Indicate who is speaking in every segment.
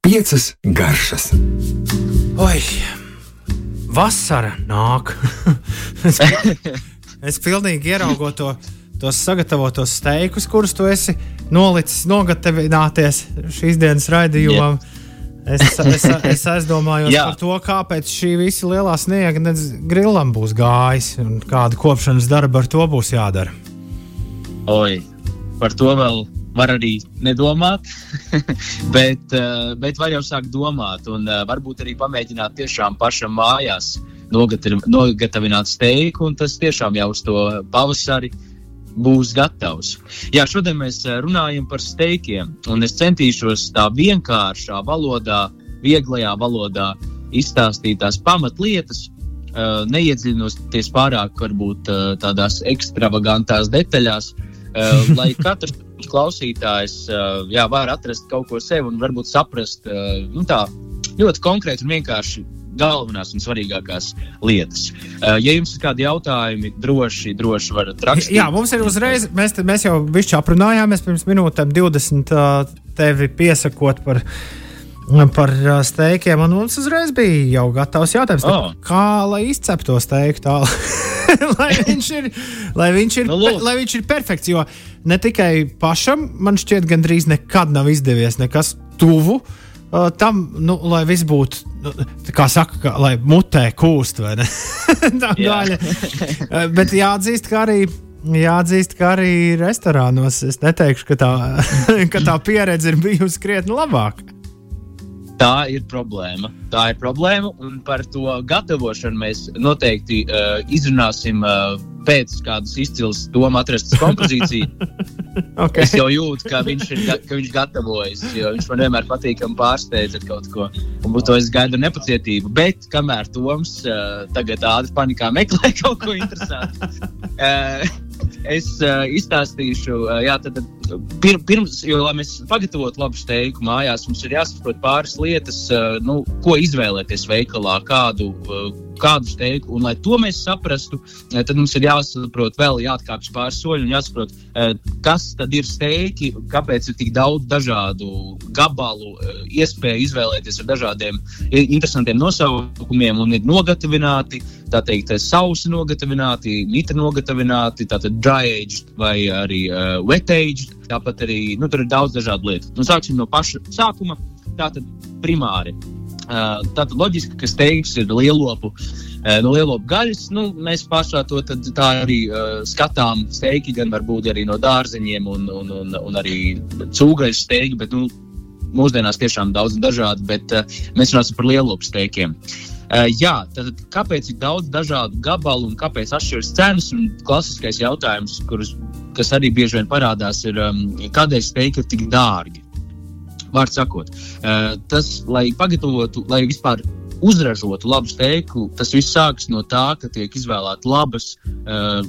Speaker 1: Piecas garšas.
Speaker 2: Oi, vasara nāk. es, es pilnīgi ieraugot to, tos sagatavotos steikus, kurus tu esi nolicis nogatavināties šīs dienas raidījumam. Yeah. Es, es, es aizdomājos par to, kāpēc šī visa lielā sniega grilam būs gājis un kāda kopšanas darba ar to būs jādara.
Speaker 3: Oi, par to vēl var arī nedomāt, bet, uh, bet var jau sākt domāt un uh, varbūt arī pamēģināt tiešām pašam mājās nogatavināt steiku, un tas tiešām jau uz to pavasari būs gatavs. Jā, šodien mēs eh, runājam par steikiem, un es centīšos tā vienkāršā valodā, vieglajā valodā izstāstīt tās pamatlietas, neiedziļinoties pārāk varbūt tādās ekstravagantās detaļās, uh, lai katrs klausītājs uh, jā, var atrast kaut ko sev un varbūt saprast uh, nu, tā ļoti konkrēti un vienkārši galvenās un svarīgākās lietas. Ja jums ir kādi jautājumi, droši, droši varat rakstīt.
Speaker 2: Jā, mums ir uzreiz, mēs, mēs jau bišķi aprunājāmies pirms minūtēm 20 uh, tevi piesakot par. Par steikiem, un mums uzreiz bija jau gatavs jautājums, oh. tā, kā lai izceptu to steiku tā, lai viņš ir, lai viņš ir, no, nu, lai viņš ir perfekts. Jo ne tikai pašam, man šķiet, gandrīz nekad nav izdevies nekas tuvu uh, tam, nu, lai viss būtu, nu, kā saka, ka, lai mutē kūst, vai ne? tā gaļa. uh, bet jāatzīst, ka arī. Jāatzīst, ka arī restorānos es neteikšu, ka tā, ka tā pieredze ir bijusi krietni labāka.
Speaker 3: Tā ir problēma. Tā ir problēma, un par to gatavošanu mēs noteikti uh, izrunāsim uh, pēc kādas izcils doma atrastas kompozīcijas. okay. Es jau jūtu, ka viņš ir ka viņš gatavojas, jo viņš man vienmēr patīkami pārsteidz ar kaut ko. Un to es gaidu nepacietību. Bet kamēr Toms uh, tagad ātri panikā meklē kaut ko interesantu. Uh, es uh, izstāstīšu, uh, jā, tad, pir, pirms, jo, lai mēs pagatavotu labu steiku mājās, mums ir jāsaprot pāris lietas, uh, nu, ko izvēlēties veikalā, kādu, uh, kādu steiku. Un, lai to mēs saprastu, uh, tad mums ir jāsaprot vēl, jāatkāpjas pāris soļi un jāsaprot, uh, kas tad ir steiki, kāpēc ir tik daudz dažādu gabalu, uh, iespēju izvēlēties ar dažādiem interesantiem nosaukumiem un ir nogatavināti. Tā teikt, sausi nogatavināti, mita nogatavināti, tātad dry aged vai arī uh, wet aged. Tāpat arī nu, tur ir daudz dažādu lietu. Nu, sāksim no paša sākuma. Tātad primāri. Uh, tātad loģiski, ka steigs ir lielopu. Uh, no lielopu gaļas nu, mēs pašā to arī uh, skatām. Steigi gan var būt arī no dārzeņiem, un, un, un, un arī cūgaļas steigi, bet nu, mūsdienās tiešām daudz dažādi. Bet uh, mēs runāsim par lielopu steikiem. Uh, jā, tad kāpēc ir daudz dažādu gabalu un kāpēc atšķiras cenas? Un klasiskais jautājums, kurus, kas arī bieži vien parādās, ir, um, kādēļ steigti ir tik dārgi? Vārds sakot, uh, tas, lai pagatavotu, lai vispār uzražotu labu steiku, tas viss sākas no tā, ka tiek izvēlēti labas uh,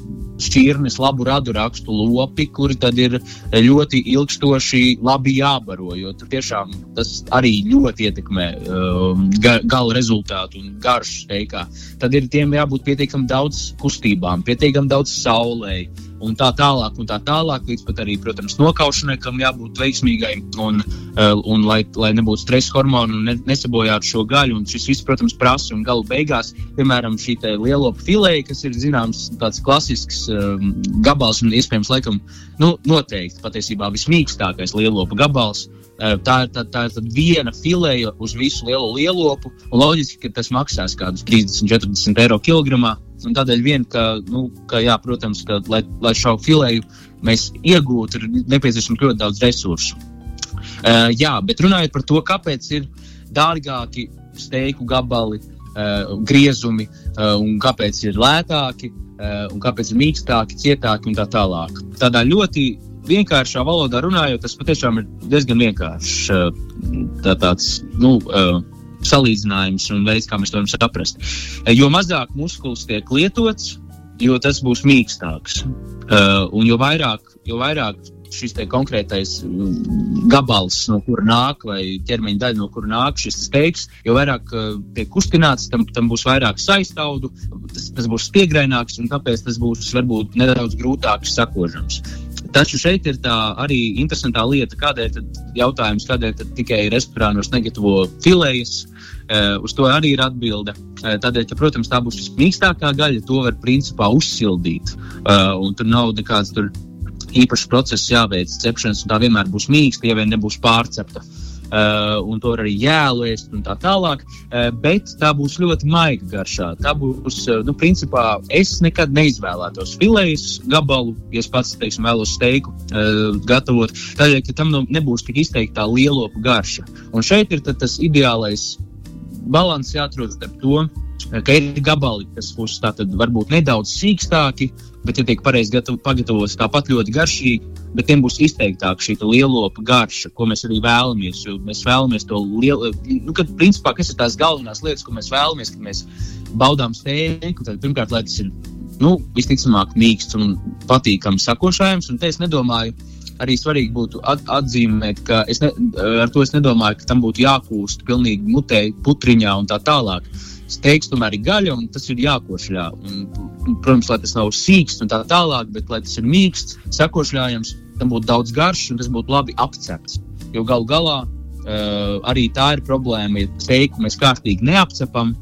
Speaker 3: šķirnes, labu radu rakstu lopi, kuri tad ir ļoti ilgstoši labi jābaro. Jo tiešām tas arī ļoti ietekmē uh, ga, gala rezultātu un garšu steikā. Tad ir tiem jābūt pietiekami daudz kustībām, pietiekami daudz saulē un tā tālāk, un tā tālāk, līdz pat arī, protams, nokaušanai, kam jābūt veiksmīgai, un, uh, un lai, lai nebūtu stresa hormonu un ne, nesabojātu šo gaļu. Un šis viss, protams, prasa un galu beigās, piemēram, šī lielo filēja, kas ir zināms, tāds klasisks um, gabals un iespējams, laikam, nu, noteikti patiesībā vismīkstākais lielopu gabals. Uh, tā, tā, tā ir viena filēja uz visu lielo lielopu, loģiski, ka tas maksās kaut kādus 30, 40 eiro kilogramā. Un tādēļ, vien, ka, nu, ka, jā, protams, ka, lai, lai šo filēju mēs iegūtu, ir nepieciešams ļoti daudz resursu. Uh, jā, bet runājot par to, kāpēc ir dārgāki steiku gabali, uh, griezumi uh, un kāpēc ir lētāki uh, un kāpēc ir mīkstāki, cietāki un tā tālāk. Tādā ļoti vienkāršā valodā runājot, tas patiešām ir diezgan vienkāršs. Uh, tā, tāds, nu, uh, salīdzinājums un veids, kā mēs to varam saprast. Eh, jo mazāk muskulis tiek lietots, jo tas būs mīkstāks. Un jo vairāk, jo vairāk šis konkrētais mm, gabals, no kura nāk, vai ķermeņa daļa, no kura nāk šis steiks, jo vairāk uh, tiek kustināts, tam, tam būs vairāk saistaudu, tas, tas būs spiegraināks, un tāpēc tas būs varbūt nedaudz grūtāk sakožams. Taču šeit ir tā arī interesantā lieta, kādēļ jautājums, kādēļ tikai restorānos negatavo filējas. Uh, uz to arī ir atbilde. Uh, tādēļ, ka, protams, tā būs vismīkstākā gaļa, to var principā uzsildīt. Uh, tur nav nekāds tur īpašs process jāveic cepšanas, un tā vienmēr būs mīksta, ja vien nebūs pārcepta. Uh, un to arī jēlu ēst un tā tālāk. Uh, bet tā būs ļoti maiga garšā. Tā būs, uh, nu, principā, es nekad neizvēlētos filējas gabalu, ja es pats, teiksim, vēlos steiku gatavot, tādēļ, ka tam nu, nebūs tik izteikti tā lielopa garša. Un šeit ir tas ideālais balans jāatrod starp to, ka ir gabali, kas būs tātad varbūt nedaudz sīkstāki, bet, ja tiek pareizi pagatavots, tāpat ļoti garšīgi, bet tiem būs izteiktāka šī lielopa garša, ko mēs arī vēlamies. Mēs vēlamies to lielu, nu, kad, principā, kas ir tās galvenās lietas, ko mēs vēlamies, kad mēs baudām steiku. Tad, pirmkārt, lai tas ir nu, visticamāk mīksts un patīkams sakošājums, un te es nedomāju. Arī svarīgi būtu atzīmēt, ka ne, ar to es nedomāju, ka tam būtu jākūst pilnīgi mutē, putriņā un tā tālāk. Steiks tomēr ir gaļa, un tas ir jākošļā. Un, protams, lai tas nav sīksts un tā tālāk, bet lai tas ir mīksts, sakošļājams, tam būtu daudz garš un tas būtu labi apcepts. Jo galu galā uh, arī tā ir problēma, ja steiku mēs kārtīgi neapcepam.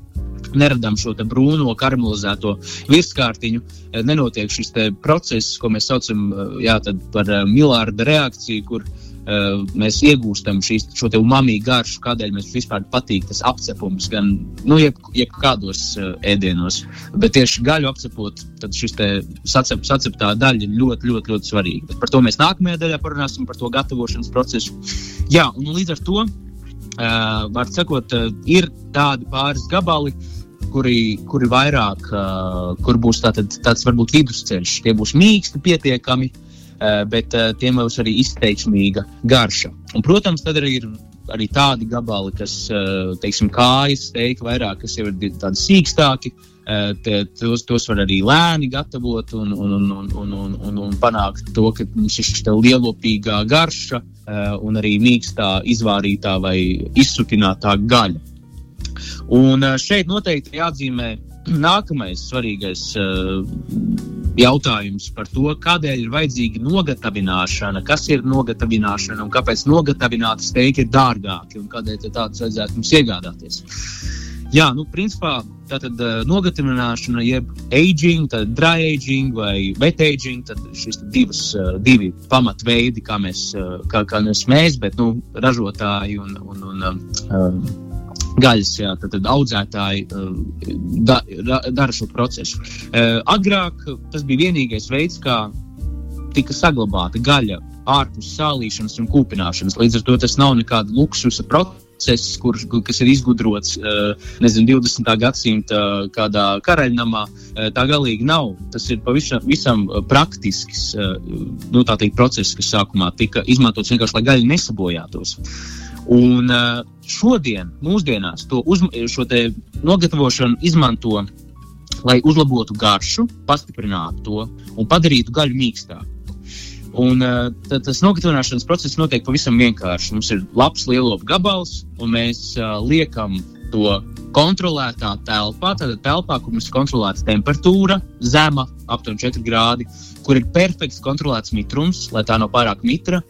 Speaker 3: Neradām šo brūno karamelizēto virskārtiņu, nenotiek šis process, ko mēs saucam jā, par milārda reakciju, kur uh, mēs iegūstam šīs, šo umami garšu, kādēļ mums vispār patīk tas apcepums, gan nu, jeb, jebkādos uh, ēdienos. Bet tieši gaļu apcepot, tad šis sacep, saceptā daļa ir ļoti, ļoti, ļoti svarīga. Bet par to mēs nākamajā daļā parunāsim, par to gatavošanas procesu. Jā, un līdz ar to, uh, var sakot, uh, ir tādi pāris gabali kuri, kuri vairāk, uh, kur būs tātad, tāds varbūt vidusceļš. Tie būs mīksti, pietiekami, Eh, bet eh, tiem būs arī izteiksmīga garša. Un, protams, tad arī ir arī tādi gabali, kas, eh, teiksim, kājas steigti vairāk, kas ir tādi sīkstāki. Te, tos, tos var arī lēni gatavot un, un, un, un, un, un, un, un panākt to, ka mums ir šī lielopīgā garša un arī mīkstā, izvārītā vai izsutinātā gaļa. Un šeit noteikti jāatzīmē nākamais svarīgais jautājums par to, kādēļ ir vajadzīga nogatavināšana, kas ir nogatavināšana un kāpēc nogatavināta steigti ir dārgāki un kādēļ tādus vajadzētu mums iegādāties. Jā, nu, principā tātad uh, nogatavināšana, jeb aging, tad dry aging vai wet aging, tad šis divas, uh, divi pamatveidi, kā mēs, uh, kā, kā mēs, bet nu, ražotāji un, un, un uh, gaļas, jā, tad, tad audzētāji uh, da, da, dara šo procesu. Uh, agrāk tas bija vienīgais veids, kā tika saglabāta gaļa ārpus sālīšanas un kūpināšanas. Līdz ar to tas nav nekāda luksusa process, kur, kas ir izgudrots uh, nezinu, 20. gadsimta kādā karaļnamā. Tā galīgi nav. Tas ir pavisam visam praktisks nu, teikt, process, kas sākumā tika izmantots vienkārši, lai gaļa nesabojātos. Un uh, šodien, mūsdienās, to uz, nogatavošanu izmanto, lai uzlabotu garšu, pastiprinātu to un padarītu gaļu mīkstāku. Un, uh, tas nogatavošanas process notiek pavisam vienkārši. Mums ir labs lielopu gabals, un mēs uh, liekam to kontrolētā telpā, tātad telpā, kur mums ir kontrolēta temperatūra, zema, aptuveni 4 grādi, kur ir perfekts kontrolēts mitrums, lai tā nav pārāk mitra,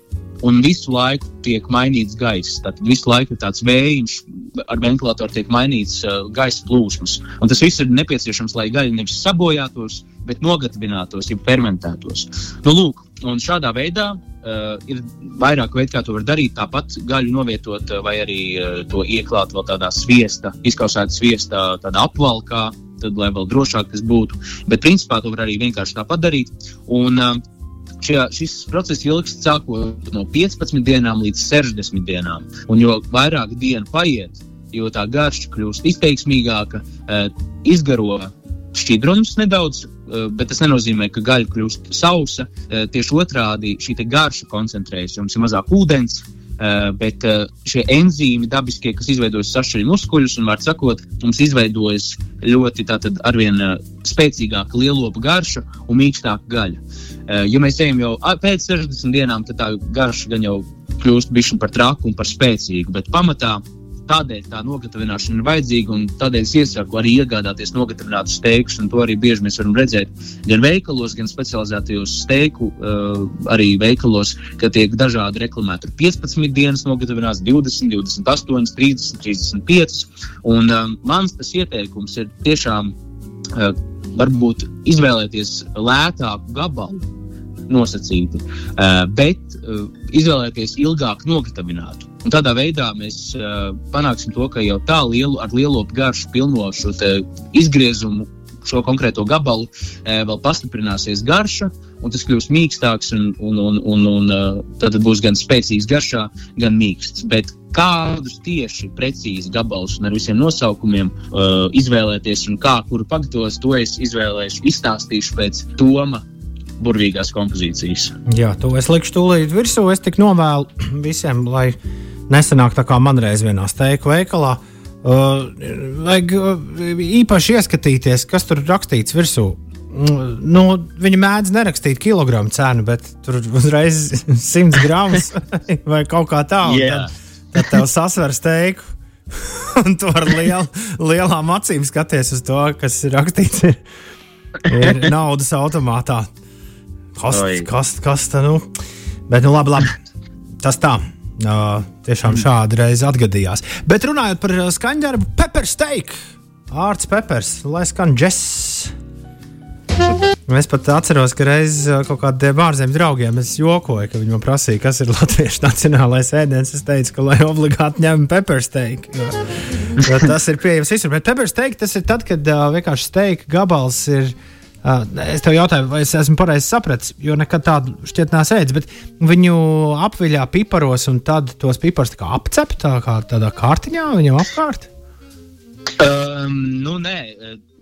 Speaker 3: un visu laiku tiek mainīts gaiss. Tad visu laiku ir tāds vējš, ar ventilatoru tiek mainīts uh, gaisa plūsmas. Un tas viss ir nepieciešams, lai gaļa nevis sabojātos, bet nogatavinātos, jau fermentētos. Nu, lūk, un šādā veidā uh, ir vairāk veidu, kā to var darīt. Tāpat gaļu novietot, uh, vai arī uh, to ieklāt vēl tādā sviesta, izkausēta sviesta, apvalkā. Tad, lai vēl drošāk tas būtu. Bet, principā, to var arī vienkārši tāpat darīt. Un, uh, šie, šis process ilgs sākot no 15 dienām līdz 60 dienām. Un jo vairāk dienu paiet, jo tā garša kļūst izteiksmīgāka, eh, izgaro šķidrums nedaudz, eh, bet tas nenozīmē, ka gaļa kļūst sausa. Eh, tieši otrādi šī garša koncentrējas, jums ir mazāk ūdens. Uh, bet uh, šie enzīmi dabiskie, kas izveidojas sašķeļu muskuļus, un, var sakot, mums izveidojas ļoti tātad, arvien uh, spēcīgāka lielopa garša un mīkstāka gaļa. Eh, ja mēs ejam jau pēc 60 dienām, tad tā garša gan jau kļūst bišķi par traku un par spēcīgu, bet pamatā tādēļ tā nogatavināšana ir vajadzīga. Tādēļ es iesaku arī iegādāties nogatavinātus steikus. To arī bieži mēs varam redzēt gan veikalos, gan specializētajos steiku, uh, arī veikalos, ka tiek dažādi reklamēti. Tur 15 dienas nogatavināts, 20, 28, 30, 35. Un uh, mans tas ieteikums ir tiešām uh, varbūt izvēlēties lētāku gabalu nosacīti, uh, bet izvēlēties ilgāk nogatavinātu. Un tādā veidā mēs uh, panāksim to, ka jau tā lielu, ar lielo garšu pilno šo izgriezumu, šo konkrēto gabalu, uh, vēl pastiprināsies garša, un tas kļūs mīkstāks, un, un, un, un, un uh, tad būs gan spēcīgs garšā, gan mīksts. Bet kādus tieši precīzi gabalus un ar visiem nosaukumiem uh, izvēlēties un kā kuru pagatavos, to es izvēlēšu, izstāstīšu pēc Toma burvīgās kompozīcijas.
Speaker 2: Jā, to es likšu tūlīt virsū. Es tik novēlu visiem, lai nesanāk tā kā man reiz vienā steiku veikalā. Uh, vajag uh, īpaši ieskatīties, kas tur rakstīts virsū. Uh, nu, viņa mēdz nerakstīt kilogramu cenu, bet tur uzreiz 100 gramus vai kaut kā tādu.
Speaker 3: Yeah.
Speaker 2: Tad, tad tev sasver steiku. Un tu ar liel, lielām acīm skaties uz to, kas ir rakstīts ir, ir naudas automātā. Kas, kas, kas tā nu? Bet, nu, labi, labi. Tas tā. Uh, tiešām šādi reizi atgadījās. Bet runājot par uh, skaņdarbu, pepper steak, ārts peppers, lai skan džess. Es pat atceros, ka reiz uh, kaut kādiem ārzemju draugiem es jokoju, ka viņi man prasīja, kas ir latviešu nacionālais ēdiens. Es teicu, ka lai obligāti ņem pepper steak. Jo, jo tas ir pieejams visur. Bet pepper steak tas ir tad, kad uh, vienkārši steika gabals ir. Uh, es tev jautāju, vai es esmu pareizi sapratis, jo nekad tādu šķiet nesu ēdis, bet viņu apviļā piparos un tad tos piparus apcep tā kā tādā kārtiņā viņam apkārt.
Speaker 3: Um, nu, nē,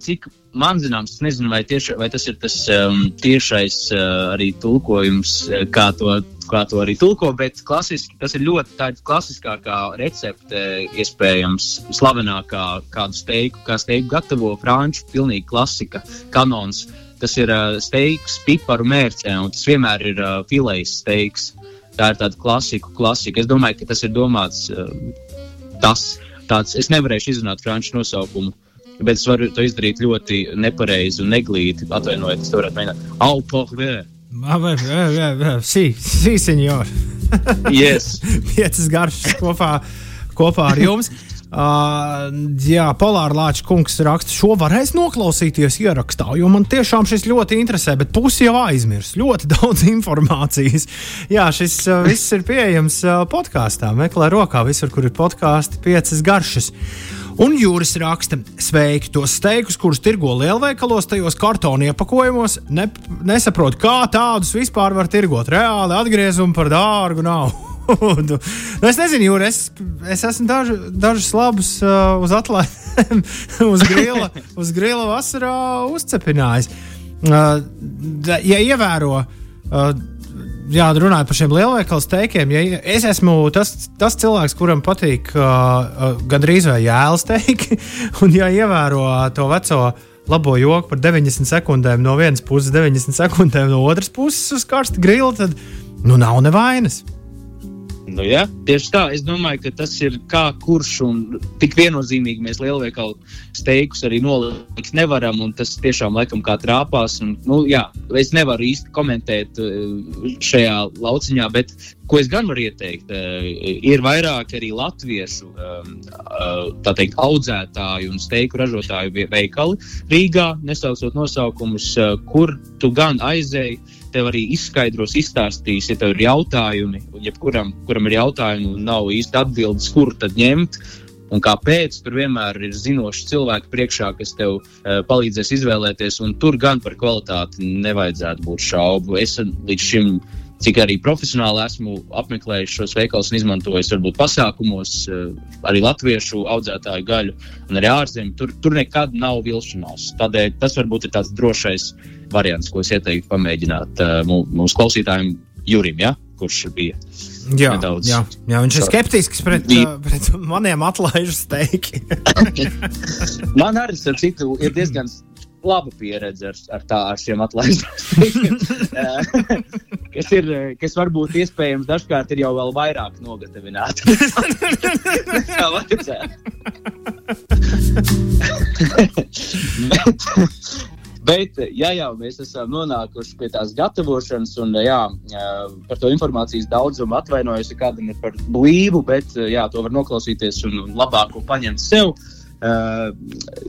Speaker 3: cik man zināms, es nezinu, vai, tieši, vai tas ir tas um, tiešais uh, arī tulkojums, uh, kā to, kā to arī tulko, bet klasiski, tas ir ļoti tāds klasiskākā recepte, iespējams, slavenākā kādu steiku, kā steiku gatavo franču, pilnīgi klasika, kanons. Tas ir uh, steiks piparu mērcē, un tas vienmēr ir uh, filējs steiks. Tā ir tāda klasika, klasika. Es domāju, ka tas ir domāts uh, tas. Tāds, es nevarēšu izrunāt franču nosaukumu, bet es varu to izdarīt ļoti nepareizi un neglīti. Atvainojiet, es to varētu mēģināt. Au, porvē!
Speaker 2: Sī, sī, senjor.
Speaker 3: Yes!
Speaker 2: Piecas garšas kopā, kopā ar jums. Uh, jā, Polāra Lāča kungs raksta, šo varēs noklausīties ierakstā, jo man tiešām šis ļoti interesē, bet pusi jau aizmirs. Ļoti daudz informācijas. Jā, šis uh, viss ir pieejams uh, podkāstā. Meklē rokā visur, kur ir podkāsti, piecas garšas. Un Jūris raksta, sveiki tos steikus, kurus tirgo lielveikalos, tajos kartona iepakojumos. Ne, nesaprotu, kā tādus vispār var tirgot. Reāli atgriezumi par dārgu nav. Nu, es nezinu, Jūri, es, es esmu dažu, dažus labus uh, uz atlaidēm, uz grila, uz grila vasarā uzcepinājis. Uh, ja ievēro. Uh, Jā, runājot par šiem lielveikalu steikiem, ja es esmu tas, tas cilvēks, kuram patīk uh, uh, gandrīz vai jēlas steiki, un ja ievēro uh, to veco labo joku par 90 sekundēm no vienas puses, 90 sekundēm no otras puses uz karsta grila, tad nu nav nevainas.
Speaker 3: Nu, ja? Tieši tā, es domāju, ka tas ir kā kurš un tik viennozīmīgi mēs lielveikalu steigus arī nolikt nevaram, tas tiešām laikam kā trāpās. Un, nu, jā, es nevaru īsti komentēt eh, šajā lauciņā, bet ko es gan varu ieteikt, eh, ir vairāk arī latviešu um, eh, teikt, audzētāju un steiku ražotāju veikali Rīgā, nesaucot nosaukumus, eh, kur tu gan aizēji tev arī izskaidros, izstāstīs, ja tev ir jautājumi, un jebkuram, kuram ir jautājumi un nav īsti atbildes, kur tad ņemt. Un kāpēc tur vienmēr ir zinoši cilvēki priekšā, kas tev uh, palīdzēs izvēlēties, un tur gan par kvalitāti nevajadzētu būt šaubu. Es līdz šim, cik arī profesionāli esmu apmeklējis šos veikalus un izmantojis, varbūt pasākumos, uh, arī latviešu audzētāju gaļu, un arī ārzemju, tur, tur nekad nav vilšanās. Tādēļ tas varbūt ir tāds drošais variants, ko es ieteiktu pamēģināt mū- mūsu klausītājiem, Jurim, ja? kurš bija.
Speaker 2: Jā,
Speaker 3: Nedaudz.
Speaker 2: jā, jā viņš ir skeptisks pret, uh, pret maniem atlaižu steigiem.
Speaker 3: Man arī, starp citu, ir diezgan laba pieredze ar, ar, tā, ar šiem atlaidumiem. kas, ir, kas varbūt iespējams dažkārt ir jau vēl vairāk nogatavināti. Kā vajadzētu. bet, bet, ja jau mēs esam nonākuši pie tās gatavošanas, un jā, par to informācijas daudzumu atvainojos, ja kādam ir par blīvu, bet jā, to var noklausīties un, un labāko paņemt sev. Uh,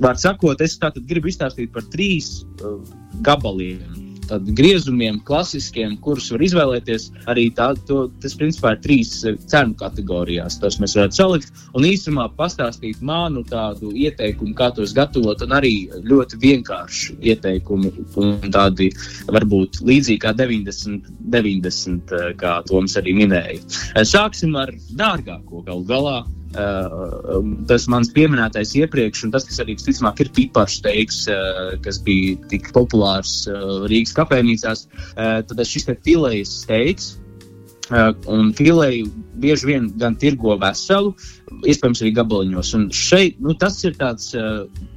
Speaker 3: Vārds sakot, es gribu izstāstīt par trīs uh, gabaliem griezumiem, klasiskiem, kurus var izvēlēties. Arī tā, to, tas principā ir trīs eh, cenu kategorijās. Tas mēs varētu salikt un īsumā pastāstīt manu tādu ieteikumu, kā tos gatavot, un arī ļoti vienkārši ieteikumi, un tādi varbūt līdzīgi kā 90, 90 eh, kā Toms arī minēja. Eh, sāksim ar dārgāko galu galā. Uh, tas mans pieminētais iepriekš, un tas, kas arī visticamāk ir pipaņu steiks, uh, kas bija tik populārs uh, Rīgas kafejnīcās, tad šis te filējas steiks. Uh, un filēju bieži vien gan tirgo veselu, iespējams, arī gabaliņos. Un šeit nu, tas ir tāds,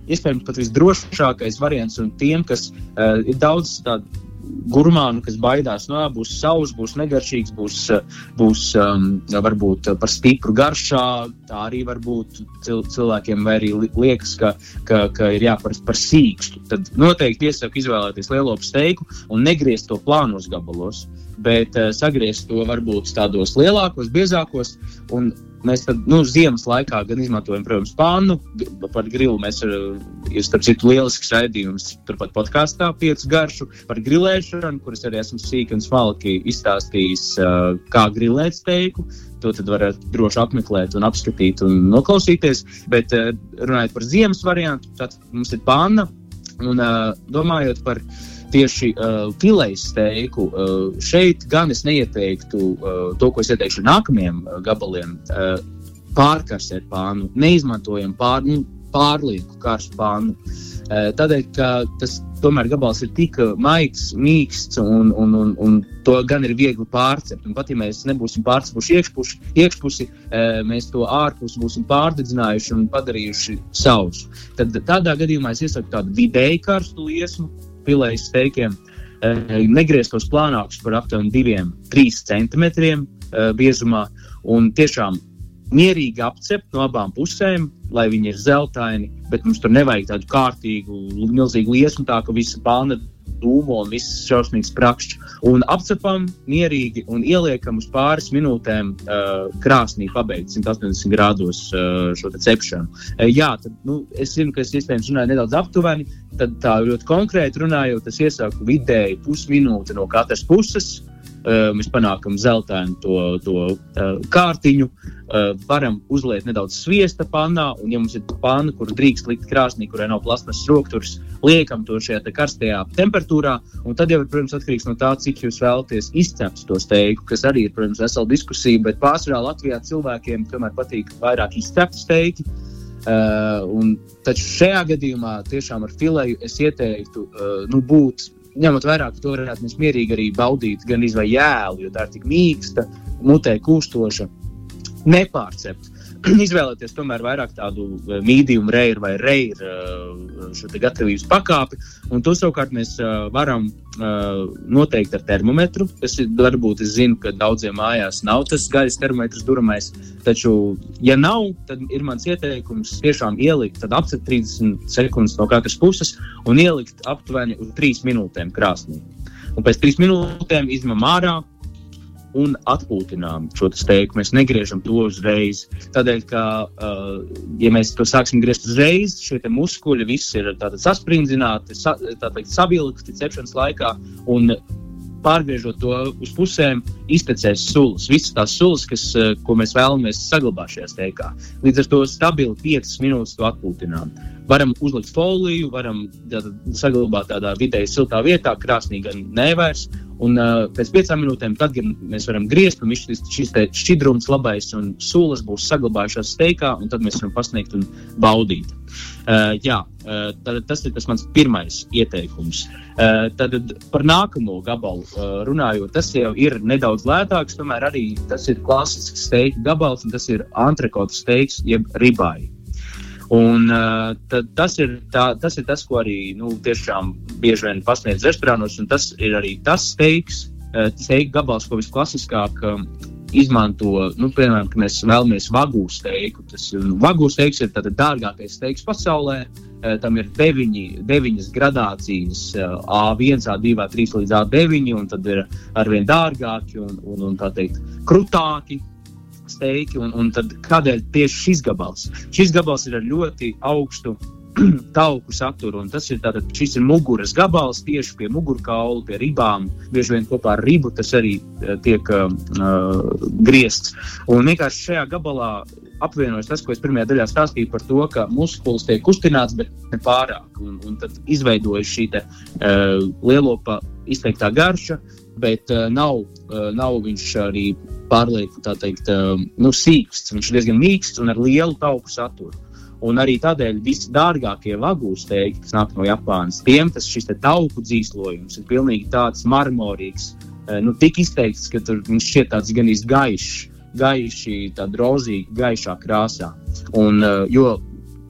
Speaker 3: iespējams, pat visdrošākais variants. Un tiem, kas ir daudz tādu gurmānu, kas baidās, no, nu, būs savs, būs negaršīgs, būs, būs um, varbūt par stipru garšā. Tā arī var būt cil cilvēkiem, vai arī liekas, ka, ka, ka ir jāprast par sīkstu. Tad noteikti iesaku izvēlēties lielo steiku un negriezt to plānos gabalos, bet uh, sagriezt to varbūt tādos lielākos, biezākos. Un Mēs tad, nu, ziemas laikā gan izmantojam, protams, pānu. Par grilu mēs ir, ir starp citu, lielisks raidījums. Turpat podkāstā piecu garšu par grilēšanu, kuras arī esmu sīki un smalki izstāstījis, kā grilēt steiku. To tad varat droši apmeklēt, un apskatīt un noklausīties. Bet runājot par ziemas variantu, tad mums ir pāna. Un domājot par uh, tieši uh, filējas steiku. Uh, šeit gan es neieteiktu uh, to, ko es ieteikšu nākamajiem uh, gabaliem. Uh, Pārkarsēt pānu, neizmantojam pār, nu, pārlieku karstu pānu. Uh, tādēļ, ka tas tomēr gabals ir tik maigs, mīksts un, un, un, un to gan ir viegli pārcept. Un pat ja mēs nebūsim pārcepuši iekšpusi, iekšpusi uh, mēs to ārpusi būsim pārdedzinājuši un padarījuši sausu. Tad tādā gadījumā es iesaku tādu vidēji karstu liesmu, pilējas steikiem. Eh, negrieztos plānākus par aptuveni 2-3 centimetriem eh, biezumā un tiešām mierīgi apcept no abām pusēm, lai viņi ir zeltaini, bet mums tur nevajag tādu kārtīgu, milzīgu liesmu, tā ka visa pāna dūmo un viss šausmīgs prakšķis. Un apcepam mierīgi un ieliekam uz pāris minūtēm uh, krāsnī, pabeigt 180 grādos uh, šo cepšanu. Uh, jā, tad, nu, es zinu, ka es iespējams runāju nedaudz aptuveni, tad tā ļoti konkrēti runājot, es iesaku vidēji pusminūti no katras puses. Uh, mēs panākam zeltainu to, to uh, kārtiņu, uh, varam uzliet nedaudz sviesta pannā, un, ja mums ir panna, kur drīkst likt krāsnī, kurai nav plasmas struktūras, liekam to šajā te karstajā temperatūrā, un tad jau protams, atkarīgs no tā, cik jūs vēlaties izcept to steiku, kas arī ir, protams, vesela diskusija, bet pārsvarā Latvijā cilvēkiem tomēr patīk vairāk izcept steiki. Uh, un, taču šajā gadījumā tiešām ar filēju es ieteiktu uh, nu, būt ņemot vērā, ka to varētu mēs mierīgi arī baudīt, gan izvēlēt jēlu, jo tā ir tik mīksta, mutē kūstoša, nepārcept. Izvēlēties tomēr vairāk tādu eh, medium rare vai rare eh, šo gatavības pakāpi, un to savukārt mēs eh, varam noteikt ar termometru. Es varbūt es zinu, ka daudziem mājās nav tas gaļas termometrs duramais, taču, ja nav, tad ir mans ieteikums tiešām ielikt aptuveni 30 sekundes no katras puses un ielikt aptuveni uz 3 minūtēm krāsnī. Un pēc 3 minūtēm izņemam ārā, un atpūtinām šo steiku. Mēs negriežam to uzreiz. Tādēļ, ka, uh, ja mēs to sāksim griezt uzreiz, šie muskuļi visi ir sasprindzināti, sa, savilkti cepšanas laikā. Un, Pārgriežot to uz pusēm, iztecēs sulas. Visas tās sulas, kas, uh, ko mēs vēlamies saglabāt šajā steikā. Līdz ar to stabili 5 minūtes to atpūtinām. Varam uzlikt foliju, varam saglabāt tādā vidēji siltā vietā, krāsnī gan nevairs, Un uh, pēc piecām minūtēm, kad mēs varam griezt, un šis, šis šķidrums labais un sūlas būs saglabājušās steikā, un tad mēs varam pasniegt un baudīt. Uh, jā, uh, tad, tas ir tas mans pirmais ieteikums. Uh, tad par nākamo gabalu uh, runājot, tas jau ir nedaudz lētāks, tomēr arī tas ir klasisks steika gabals, un tas ir antrekotu steiks jeb ribāji. Un, uh, tas, ir tā, tas ir tas, ko arī nu, tiešām bieži vien pasniedz restorānos, un tas ir arī tas steiks, steika gabals, ko visklasiskāk izmanto, nu, piemēram, ka mēs vēlamies vagu steiku. Tas nu, vagu steiks ir dārgākais steiks pasaulē. Tam ir deviņi, deviņas gradācijas, A1, A2, A3 līdz A9, un tad ir arvien dārgāki un, un, un tā teikt, krutāki steiki. Un, un tad kādēļ tieši šis gabals? Šis gabals ir ar ļoti augstu tauku saturu. Tas ir, tātad, ir muguras gabals tieši pie mugurkaula, pie ribām. Bieži vien kopā ar ribu tas arī uh, tiek uh, griezts. Un vienkārši šajā gabalā apvienojas tas, ko es pirmajā daļā stāstīju par to, ka muskulis tiek kustināts, bet ne pārāk. Un, un tad izveidojas šī te, uh, lielopa izteiktā garša, bet uh, nav, uh, nav viņš arī pārlieku teikt, uh, nu, sīksts. Viņš ir diezgan mīksts un ar lielu tauku saturu. Un arī tādēļ visi dārgākie vagūs teikti, kas nāk no Japānas, tiem tas šis tauku dzīslojums ir pilnīgi tāds marmorīgs, nu, tik izteikts, ka tur viņš šķiet tāds gan gaišs, gaiši, tāda rozīga, gaišā krāsā. Un, jo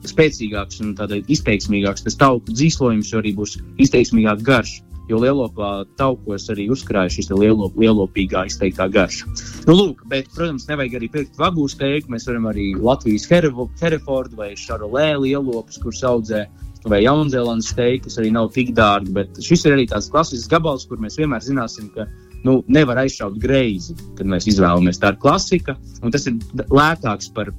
Speaker 3: spēcīgāks un izteiksmīgāks tas tauku dzīslojums, jo arī būs izteiksmīgāk garš jo lielopā taukos arī uzkrāja šis lielo, lielopīgā izteiktā garša. Nu, lūk, bet, protams, nevajag arī pirkt vagu steiku. Mēs varam arī Latvijas Herefordu vai Šarolē lielopus, kurus audzē. Vai Jaunzēlandes steigā, kas arī nav tik dārgi, bet šis ir arī tāds klasisks gabals, kur mēs vienmēr zināsim, ka nu, nevar aizšaut greizi, kad mēs izvēlamies tādu klasika. Tas ir lētāks par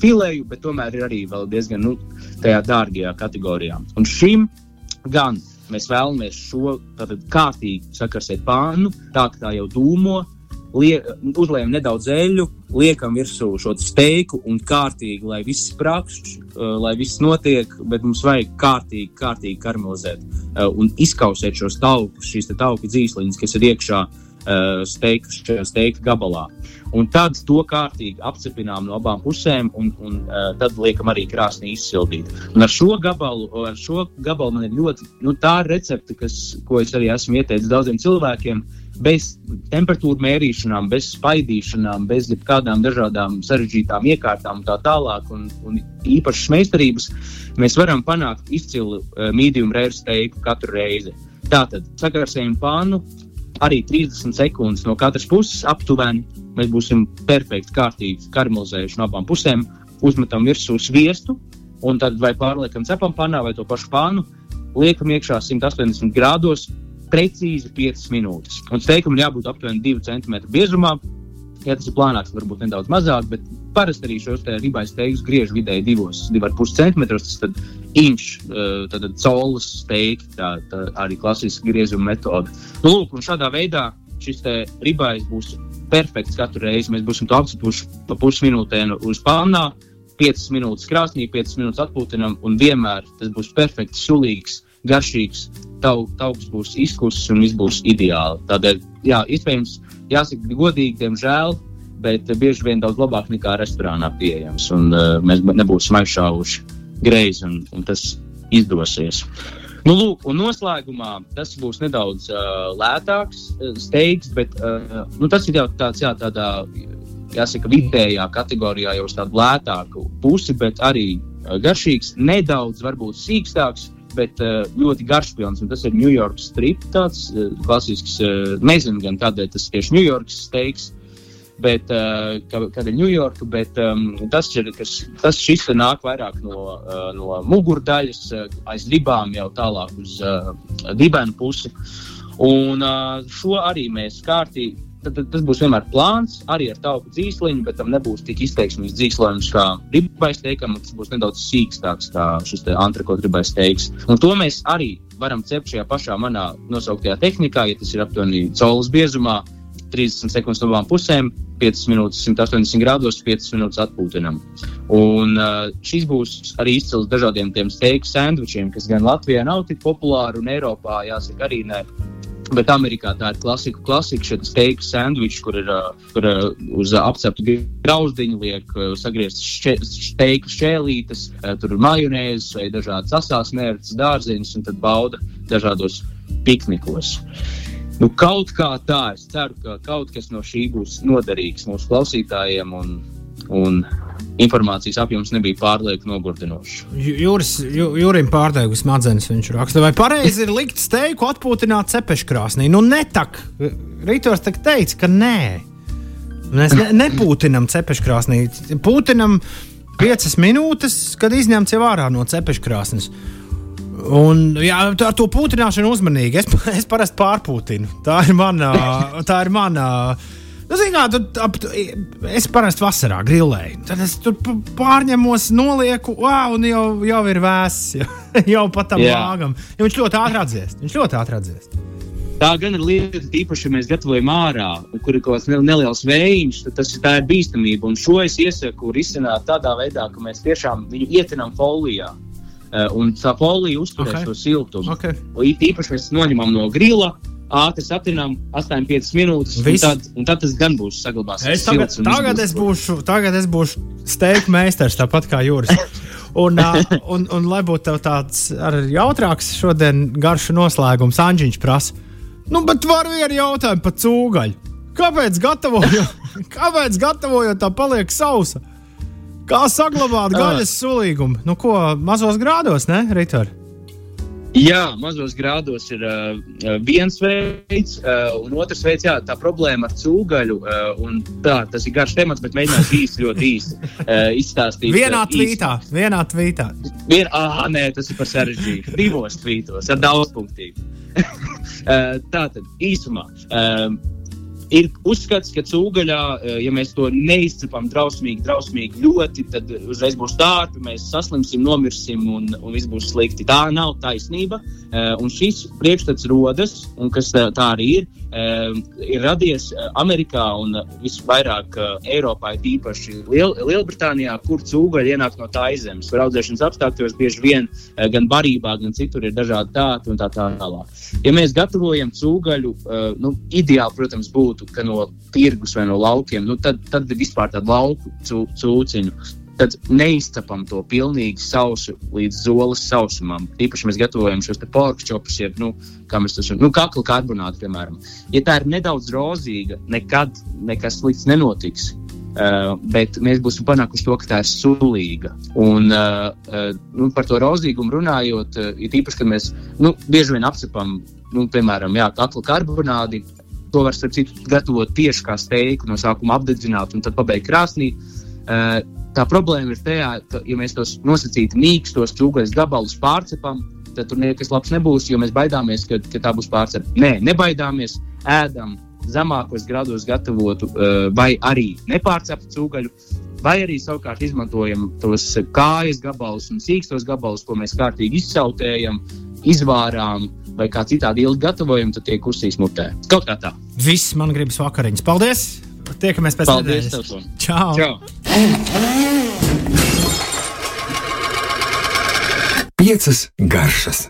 Speaker 3: filēju, bet tomēr ir arī diezgan nu, tajā dārgajā kategorijā. Un šim gan Mēs vēlamies šo kārtīgi sakarsēt pānu, tā kā tā jau dūmo. Lie, uzliekam nedaudz eļļu, liekam virsū šo steiku un kārtīgi, lai viss sprāgst, uh, lai viss notiek, bet mums vajag kārtīgi, kārtīgi karamelizēt uh, un izkausēt šos taukus, šīs tauku dzīsliņas, kas ir iekšā uh, steika, šajā steika gabalā. Un tad to kārtīgi apcepinām no abām pusēm, un, un uh, tad liekam arī krāsnī izsildīt. Un ar šo gabalu, ar šo gabalu man ir ļoti nu, tā recepte, kas, ko es arī esmu ieteicis daudziem cilvēkiem. Bez temperatūras mērīšanām, bez spaidīšanām, bez kādām dažādām sarežģītām iekārtām un tā tālāk, un, un īpašas meistarības, mēs varam panākt izcilu uh, medium rare steiku katru reizi. Tātad sakarsējam pānu, arī 30 sekundes no katras puses aptuveni. Mēs būsim perfekti, kārtīgi karamelizējuši no abām pusēm, uzmetam virsū sviestu, un tad vai pārliekam cepam panā vai to pašu pānu, liekam iekšā 180 grādos, precīzi 5 minūtes. Un steikam jābūt aptuveni 2 cm biezumā. Ja tas ir plānāks, varbūt nedaudz mazāk, bet parasti arī šos ribais steigus griež vidēji 2,5 cm. Tad inš, eh, tad caulas steigti, tā, tā arī klasiska griezuma metode. Nu, lūk, un šādā veidā šis ribais būs perfekts katru reizi. Mēs būsim to apcepuši pa pusminūtē uz pānā, 5 minūtes krāsnī, 5 minūtes atpūtinam, un vienmēr tas būs perfekts, sulīgs, garšīgs. Tau, tauks būs izkusis un viss būs ideāli. Tādēļ, jā, iespējams, jāsaka godīgi, diemžēl, bet bieži vien daudz labāk nekā restorānā pieejams. Un, uh, mēs nebūsim aizšāvuši greizi, un, un tas izdosies. Nu, lūk, un noslēgumā tas būs nedaudz uh, lētāks uh, steigs, bet uh, nu, tas ir jau tāds, jā, tādā, jāsaka, vidējā kategorijā, jau uz tādu lētāku pusi, bet arī uh, garšīgs, nedaudz varbūt sīkstāks. Bet uh, ļoti garšpilns, un tas ir New York strip, tāds uh, klasisks. Uh, nezinu, gan kādēļ tas tieši New York steiks, bet, kad ir Ņujorka, bet um, tas, ir, kas, tas šis nāk vairāk no, no mugurdaļas, aiz ribām jau tālāk uz uh, dibenu pusi. Un uh, šo arī mēs kārtīgi. Tad, tad, tas būs vienmēr plāns, arī ar tauku dzīsliņu, bet tam nebūs tik izteiksmīgs dzīslojums kā ribais teikam, tas būs nedaudz sīkstāks kā šis te antrikot ribais teiks. Un to mēs arī varam cept šajā pašā manā nosauktajā tehnikā, ja tas ir aptuveni caulas biezumā, 30 sekundes no abām pusēm, 5 minūtes 180 grādos, 5 minūtes atpūtinam. Un uh, šis būs arī izcils dažādiem tiem steiku sandvičiem, kas gan Latvijā nav tik populāri, un Eiropā jāsaka arī ne. Bet Amerikā tā ir klasika, klasika šeit steiku sandvičs, kur ir uh, kur, uh, uz apcepta grauzdiņa liek uh, sagrieztas steiku šķēlītes, tur ir majonēzes vai dažādas asās mērķis, dārziņas, un tad bauda dažādos piknikos. Nu, kaut kā tā, es ceru, ka kaut kas no šī būs noderīgs mūsu klausītājiem un, un informācijas apjoms nebija pārlieku nogurdinošs.
Speaker 2: Jūris, jū, jūrim pārdeigu smadzenes viņš raksta. Vai pareizi ir likt steiku atpūtināt cepeškrāsnī? Nu, netak. Rītos tak teica, ka nē. Mēs ne, nepūtinam cepeškrāsnī. Pūtinam piecas minūtes, kad izņemts jau ārā no cepeškrāsnes. Un, jā, ar to pūtināšanu uzmanīgi. Es, es parasti pārpūtinu. Tā ir mana. Tā ir mana Nu, kā, tu, ap, es parasti vasarā grilēju. Tad es tur pārņemos, nolieku, wow, un jau, jau ir vēss. Jau, jau pat tam lāgam. Ja viņš ļoti ātri atdziest. Viņš ļoti ātri atdziest.
Speaker 3: Tā gan ir lieta, īpaši, ja mēs gatavojam ārā, kur ir kaut kāds neliels vējš, tad tas tā ir bīstamība. Un šo es iesaku risināt tādā veidā, ka mēs tiešām viņu ietinām folijā. Uh, un tā folija uzturēs okay. to siltumu. Okay. Īpaši mēs noņemam no grila, ātri satinām, 8-5 minūtes. Un tad, un tad tas gan būs saglabāsies.
Speaker 2: Tagad, tagad, es būšu, tagad es būšu steigta meistars, tāpat kā Jūras. Un, uh, un, un, lai būtu tāds jautrāks šodien garšu noslēgums, Anģiņš prasa, nu, bet var vienu jautājumu par cūgaļu. Kāpēc gatavojot, kāpēc gatavojot tā paliek sausa? Kā saglabāt gaļas sulīgumu? Nu, ko mazos grādos, ne, Ritori?
Speaker 3: Jā, mazos grādos ir uh, viens veids, uh, un otrs veids, jā, tā problēma ar cūgaļu. Uh, tā, tas ir garš temats, bet mēģināšu īsti, ļoti īsti uh, izstāstīt.
Speaker 2: Vienā tvītā, īsti. vienā tvītā.
Speaker 3: Vien, ah, nē, tas ir par sarežģītu. Divos tvītos ar daudz punktiem. uh, tā tad īsumā. Uh, Ir uzskats, ka cūgaļā, eh, ja mēs to neizcepam drausmīgi, drausmīgi ļoti, tad uzreiz būs dārbi, mēs saslimsim, nomirsim un, un viss būs slikti. Tā nav taisnība. Eh, un šis priekšstats rodas, un kas tā arī ir, eh, ir radies Amerikā un visvairāk Eiropā, īpaši Liel Lielbritānijā, kur cūgaļi ienāk no tā zemes. Kur audzēšanas apstākļos bieži vien gan barībā, gan citur ir dažādi tādi un tā tālāk. Ja mēs gatavojam cūgaļu, nu, ideāli, protams, būtu no tirgus vai no laukiem, nu, tad, tad vispār tādu lauku cūciņu. Tad neizcepam to pilnīgi sausu līdz zoles sausumam. Īpaši mēs gatavojam šos porcelāna čopus, jeb, nu, kā mēs to saucam, nu, kakla karbonātu, piemēram. Ja tā ir nedaudz rozīga, nekad nekas slikts nenotiks. Uh, bet mēs būsim panākuši to, ka tā ir sulīga. Un, uh, uh, nu, par to rozīgumu runājot, uh, ir īpaši, kad mēs nu, bieži vien apcepam, nu, piemēram, jā, kakla karbonādi, To var starp citu gatavot tieši kā steiku, no sākuma apdedzināt un tad pabeigt krāsnī. Uh, tā problēma ir tajā, ka, ja mēs tos nosacīti mīkstos cūgaļas gabalus pārcepam, tad tur nekas labs nebūs, jo mēs baidāmies, ka, ka tā būs pārcepta. Nē, nebaidāmies, ēdam zemākos grados gatavotu uh, vai arī nepārceptu cūgaļu. Vai arī savukārt izmantojam tos kājas gabalus un sīkstos gabalus, ko mēs kārtīgi izsautējam, izvārām, vai kā citādi ilgi gatavojam, tad tiek uzsīs mutē. Kaut kā tā.
Speaker 2: Viss man gribas vakariņas. Paldies! Tiekamies pēc tam.
Speaker 3: Paldies!
Speaker 2: Čau! Čau.
Speaker 1: Piecas garšas.